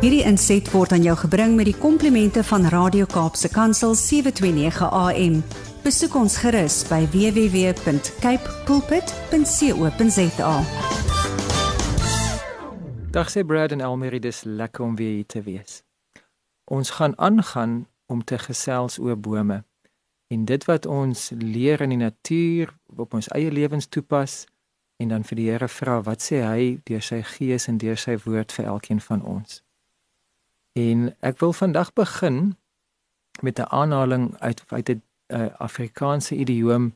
Hierdie inset word aan jou gebring met die komplimente van Radio Kaapse Kansel 729 AM. Besoek ons gerus by www.cape pulpit.co.za. Dag sê Brad en Elmarie, dis lekker om weer hier te wees. Ons gaan aangaan om te gesels oor bome. En dit wat ons leer in die natuur op ons eie lewens toepas en dan vir die Here vra wat sê hy deur sy gees en deur sy woord vir elkeen van ons. En ek wil vandag begin met 'n aanhaling uit uit 'n uh, Afrikaanse idioom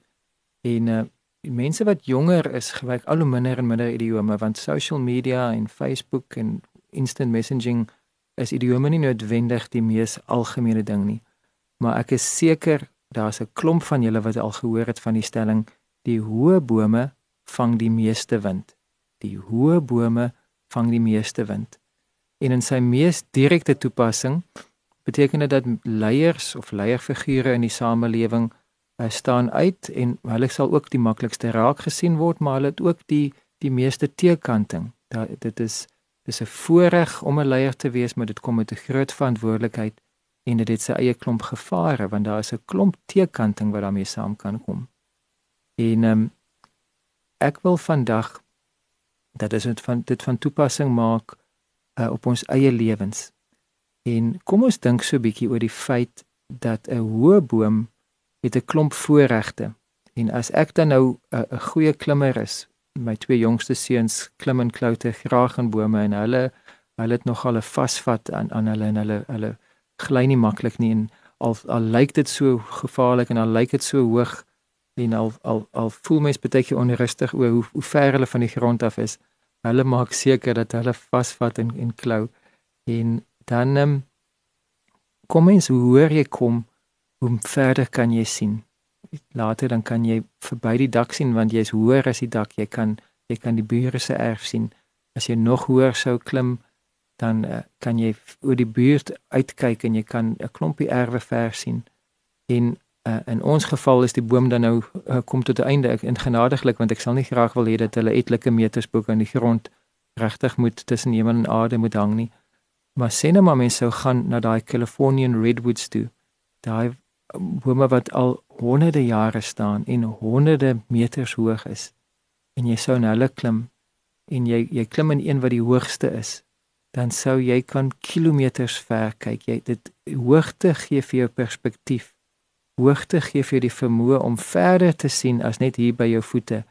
en uh, mense wat jonger is gebruik al hoe minder en minder idiome want social media en Facebook en instant messaging is idiome nie noodwendig die mees algemene ding nie. Maar ek is seker daar's 'n klomp van julle wat al gehoor het van die stelling die hoë bome vang die meeste wind. Die hoë bome vang die meeste wind. En in sy mees direkte toepassing beteken dit dat leiers of leierfigure in die samelewing uh, staan uit en hulle sal ook die maklikste raak gesien word, maar hulle het ook die die meeste teekanting. Da, dit is dis 'n voorreg om 'n leier te wees, maar dit kom met 'n groot verantwoordelikheid en dit het sy eie klomp gevare want daar is 'n klomp teekanting wat daarmee saam kan kom. En ehm um, ek wil vandag dat is dit van dit van toepassing maak uh, op ons eie lewens. En kom ons dink so 'n bietjie oor die feit dat 'n hoë boom het 'n klomp voorregte. En as ek dan nou 'n uh, goeie klimmer is, my twee jongste seuns klim en kloute graag in bome en hulle hulle het nogal 'n vasvat aan aan hulle en hulle hulle gly nie maklik nie en al al lyk dit so gevaarlik en al lyk dit so hoog en al al al voel mens baie keer onrustig oor hoe hoe ver hulle van die grond af is. Hulle maak seker dat hulle vasvat en en klou. En dan um, kom mens hoe hoor jy kom, hoe verder kan jy sien. Later dan kan jy verby die dak sien want jy's hoër as die dak. Jy kan jy kan die bure se erf sien. As jy nog hoër sou klim, dan uh, kan jy oor die buurt uitkyk en jy kan 'n klompie erwe ver sien. En uh, in ons geval is die boom dan nou uh, kom tot 'n einde. Ek in genadiglik want ek sal nie graag wil hê dat hulle etlike meters bo aan die grond regtig moet tussen hemel en aarde moet hang nie. Maar sê net maar mense sou gaan na daai Californian redwoods toe. Daai bome wat al honderde jare staan en honderde meters hoog is. En jy sou na hulle klim en jy jy klim in een wat die hoogste is. Dan sou jy kan kilometers ver kyk. Jy dit hoogte gee vir jou perspektief hoogte gee vir die vermoë om verder te sien as net hier by jou voete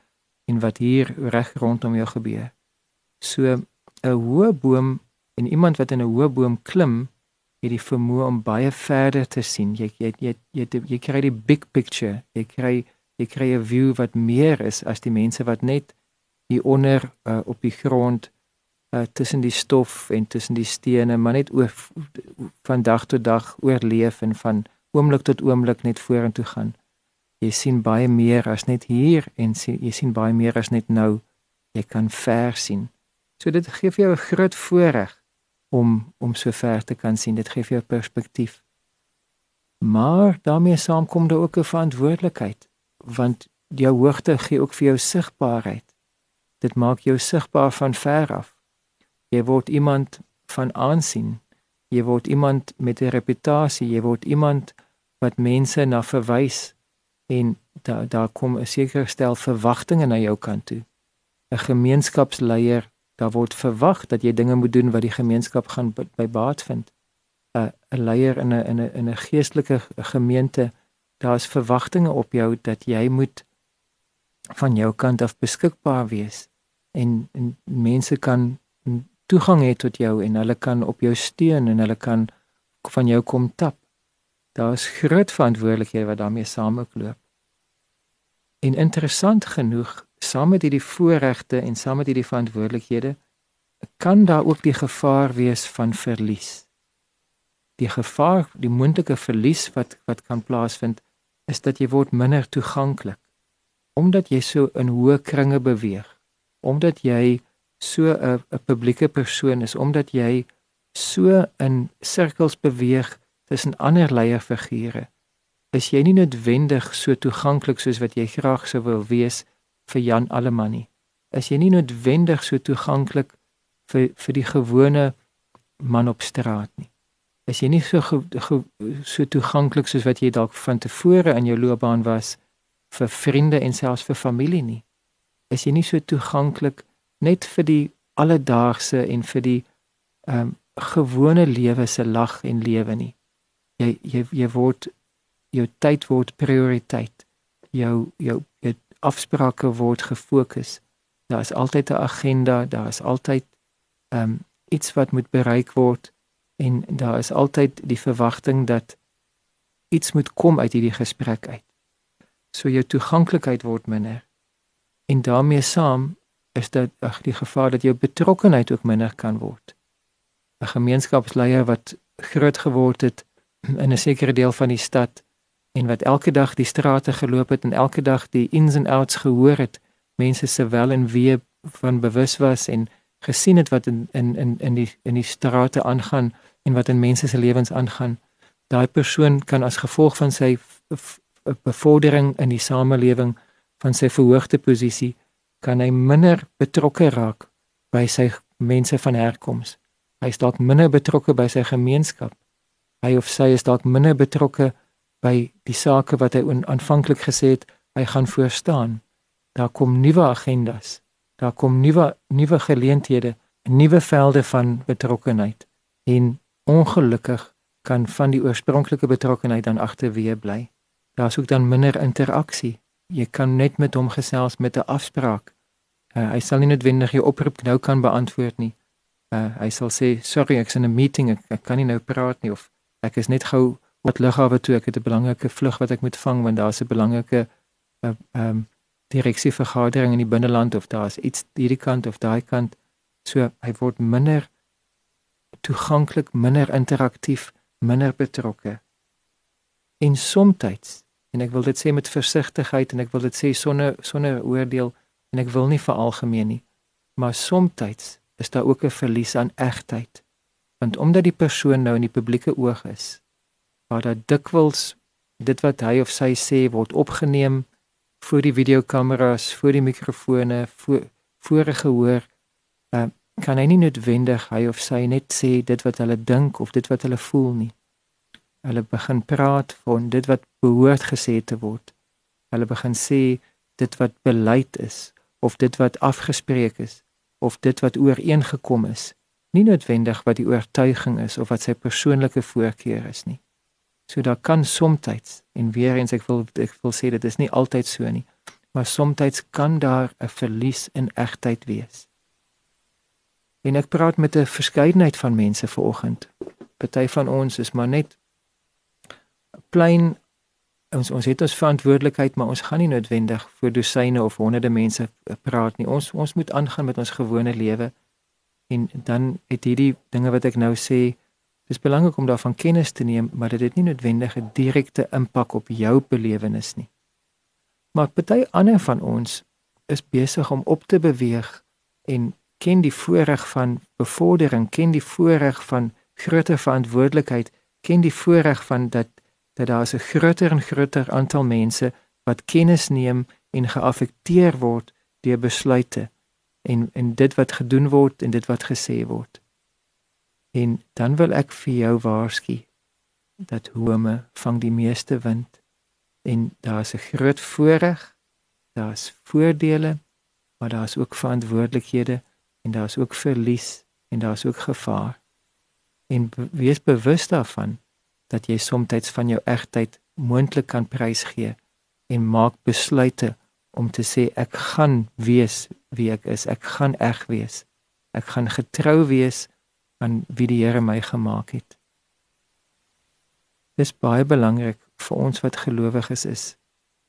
en wat hier reg rondom jou gebeur. So 'n hoë boom en iemand wat in 'n hoë boom klim, het die vermoë om baie verder te sien. Jy jy jy, jy, jy kry die big picture. Jy kry jy kry 'n view wat meer is as die mense wat net hier onder uh, op die grond uh, tussen die stof en tussen die stene, maar net oor van dag tot dag oorleef en van oomblik tot oomblik net vorentoe gaan. Jy sien baie meer as net hier en sien, jy sien baie meer as net nou. Jy kan ver sien. So dit gee vir jou 'n groot voorreg om om so ver te kan sien. Dit gee vir jou perspektief. Maar daarmee saamkom daar ook 'n verantwoordelikheid want jou hoogte gee ook vir jou sigbaarheid. Dit maak jou sigbaar van ver af. Jy word iemand van aansien. Jy word iemand met 'n reputasie, jy word iemand wat mense na verwys en daar daar kom 'n sekere stel verwagtinge na jou kant toe. 'n Gemeenskapsleier, daar word verwag dat jy dinge moet doen wat die gemeenskap gaan by baat vind. 'n 'n leier in 'n in 'n in 'n geestelike gemeente, daar's verwagtinge op jou dat jy moet van jou kant af beskikbaar wees en, en mense kan toegang hê tot jou en hulle kan op jou steun en hulle kan van jou kom tap. Daar's groot verantwoordelikhede wat daarmee saamloop. En interessant genoeg, saam met hierdie voorregte en saam met hierdie verantwoordelikhede, kan daar ook die gevaar wees van verlies. Die gevaar, die moontlike verlies wat wat kan plaasvind, is dat jy word minder toeganklik omdat jy so in hoë kringe beweeg, omdat jy so 'n 'n publieke persoon is, omdat jy so in sirkels beweeg tussen ander leierfigure is jy nie noodwendig so toeganklik soos wat jy graag sou wil wees vir Jan Alleman nie. Is jy nie noodwendig so toeganklik vir vir die gewone man op straat nie. Is jy nie so ge, ge, so toeganklik soos wat jy dalk van tevore in jou loopbaan was vir vriende en selfs vir familie nie? Is jy nie so toeganklik net vir die alledaagse en vir die ehm um, gewone lewe se lag en lewe nie? Jy jy jy word jou tyd word prioriteit. Jou jou jou afsprake word gefokus. Daar is altyd 'n agenda, daar is altyd ehm um, iets wat moet bereik word en daar is altyd die verwagting dat iets moet kom uit hierdie gesprek uit. So jou toeganklikheid word minder. En daarmee saam is dit ag die gevaar dat jou betrokkenheid ook minder kan word. 'n Gemeenskapsleier wat groot geword het in 'n sekere deel van die stad en wat elke dag die strate geloop het en elke dag die ins en outs gehoor het, mense se wel en wee van bewus was en gesien het wat in in in in die in die strate aangaan en wat in mense se lewens aangaan. Daai persoon kan as gevolg van sy bevordering in die samelewing van sy verhoogde posisie kan hy minder betrokke raak by sy mense van herkoms. Hy is dalk minder betrokke by sy gemeenskap. Hy of sy is dalk minder betrokke by die sake wat hy aanvanklik gesê het hy gaan voor staan. Daar kom nuwe agendas. Daar kom nuwe nuwe geleenthede, nuwe velde van betrokkenheid. En ongelukkig kan van die oorspronklike betrokkenheid dan agterweë bly. Daar's ook dan minder interaksie. Jy kan net met hom gesels met 'n afspraak. Uh, hy sal nie noodwendig jou oproep nou kan beantwoord nie. Uh, hy sal sê sorry ek's in 'n meeting ek, ek kan nie nou praat nie of ek is net gou wat lughawe toe. Ek het 'n belangrike vlug wat ek moet vang want daar's 'n belangrike uh, um direksievergadering in die binneland of daar's iets hierdie kant of daai kant. So hy word minder toeganklik minder interaktief minder betrokke. En soms en ek wil dit sê met versigtigheid en ek wil dit sê sonder sonder oordeel en ek wil nie veralgemeen nie maar soms is daar ook 'n verlies aan egtheid want omdat die persoon nou in die publieke oog is waar dat dikwels dit wat hy of sy sê word opgeneem voor die videokameras, voor die mikrofone, voor voor gehoor, uh, kan hy nie noodwendig hy of sy net sê dit wat hulle dink of dit wat hulle voel nie. Hulle begin praat van dit wat behoort gesê te word. Hulle begin sê dit wat beleid is of dit wat afgespreek is of dit wat ooreengekom is, nie noodwendig wat die oortuiging is of wat sy persoonlike voorkeur is nie. So daar kan soms en weer eens ek wil ek wil sê dit is nie altyd so nie, maar soms kan daar 'n verlies in egtheid wees. En ek praat met 'n verskeidenheid van mense vanoggend. Party van ons is maar net plain ons ons het ons verantwoordelikheid, maar ons gaan nie noodwendig voor dosyne of honderde mense praat nie. Ons ons moet aangaan met ons gewone lewe. En dan het hierdie dinge wat ek nou sê, Dis belangrik om daarvan kennis te neem, maar dit het nie noodwendig 'n direkte impak op jou belewenis nie. Maar party ander van ons is besig om op te beweeg en ken die voorreg van bevordering, ken die voorreg van groter verantwoordelikheid, ken die voorreg van dat dat daar 'n groter en groter aantal mense wat kennis neem en geaffekteer word deur besluite en en dit wat gedoen word en dit wat gesê word. En dan wil ek vir jou waarsku dat home vang die meeste wind en daar's 'n groot voordeel, daar's voordele, maar daar's ook verantwoordelikhede en daar's ook verlies en daar's ook gevaar. En wees bewus daarvan dat jy soms van jou egtheid moontlik kan prysgee en maak besluite om te sê ek gaan wees wie ek is, ek gaan eg wees. Ek gaan getrou wees aan wie die Here my gemaak het. Dis baie belangrik vir ons wat gelowiges is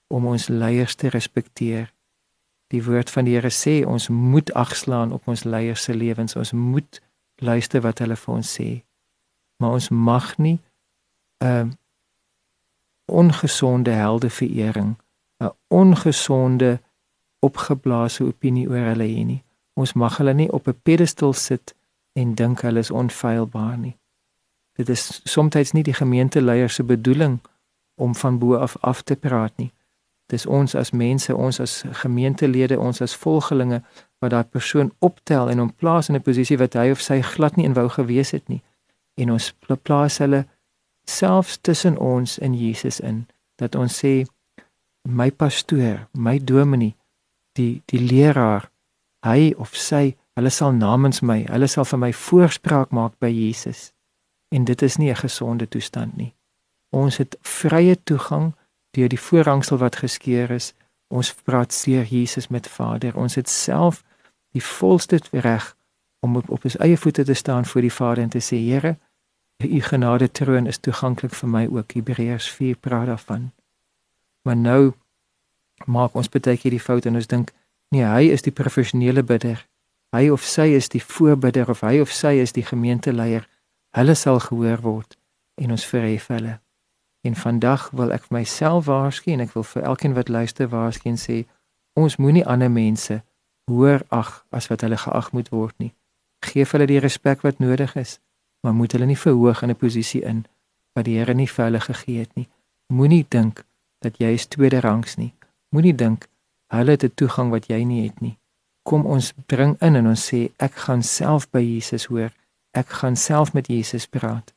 om ons leiers te respekteer. Die woord van die Here sê ons moet agslaan op ons leiers se lewens. Ons moet luister wat hulle vir ons sê. Maar ons mag nie 'n uh, ongesonde heldeverering, 'n ongesonde opgeblaasde opinie oor hulle hê nie. Ons mag hulle nie op 'n pedestal sit en dink hulle is onfeilbaar nie. Dit is soms nie die gemeenteleiers se bedoeling om van bo af af te praat nie. Dis ons as mense, ons as gemeentelede, ons as volgelinge wat daai persoon optel en hom plaas in 'n posisie wat hy of sy glad nie in wou gewees het nie. En ons plaas hulle selfs tussen ons en Jesus in dat ons sê my pastoor, my dominee, die die leraar, hy of sy, hulle sal namens my, hulle sal vir my voorspraak maak by Jesus. En dit is nie 'n gesonde toestand nie. Ons het vrye toegang deur die voorhangsel wat geskeur is. Ons praat seer Jesus met Vader. Ons het self die volste reg om op, op ons eie voete te staan voor die Vader en te sê Here, u genade troon is toeganklik vir my ook. Hebreërs 4 praat daarvan. Maar nou maak ons baie keer die fout en ons dink nee, hy is die professionele bidder. Hy of sy is die voorbidder of hy of sy is die gemeenteleier. Hulle sal gehoor word en ons verhef hulle. En vandag wil ek myself waarsku en ek wil vir elkeen wat luister waarsku en sê ons moenie ander mense hoër ag as wat hulle geag moet word nie. Geef hulle die respek wat nodig is, maar moet hulle nie verhoog in 'n posisie in wat die Here nie vir hulle gegee het nie. Moenie dink dat jy is tweede rangs nie. Moenie dink hulle het 'n toegang wat jy nie het nie. Kom ons bring in en ons sê ek gaan self by Jesus hoor. Ek gaan self met Jesus praat.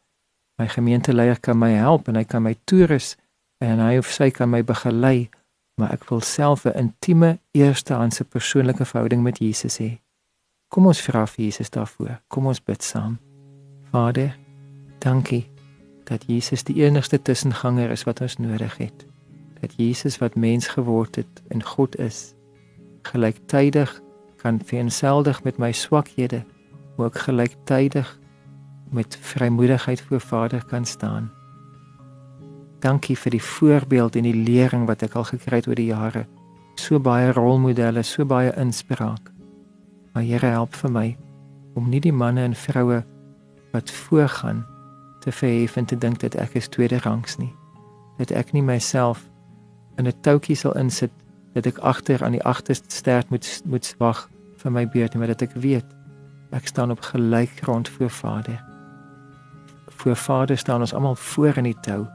My gemeenteleier kan my help en hy kan my toerus en hy of sy kan my begelei maar ek wil self 'n intieme eerstehandse persoonlike verhouding met Jesus hê. Kom ons vra vir Jesus daarvoor. Kom ons bid saam. Vader, dankie dat Jesus die enigste tussenganger is wat ons nodig het. Dat Jesus wat mens geword het en God is, gelyktydig kan vereenseldig met my swakhede, ook gelyktydig met vrymoedigheid voor Vader kan staan. Dankie vir die voorbeeld en die lering wat ek al gekry het oor die jare. So baie rolmodelle, so baie inspraak. Maar Here help vir my om nie die manne en vroue wat voorgaan te verhef en te dink dat ek is tweede rangs nie. Dat ek nie myself in 'n toutjie sal insit dat ek agter aan die agterste stert moet moet wag vir my beurt maar dat ek weet ek staan op gelyk grond voor Vader. Voor Vader staan ons almal voor in die tou.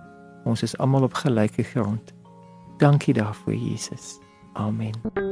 Ons is almal op gelyke grond. Dankie daarvoor Jesus. Amen.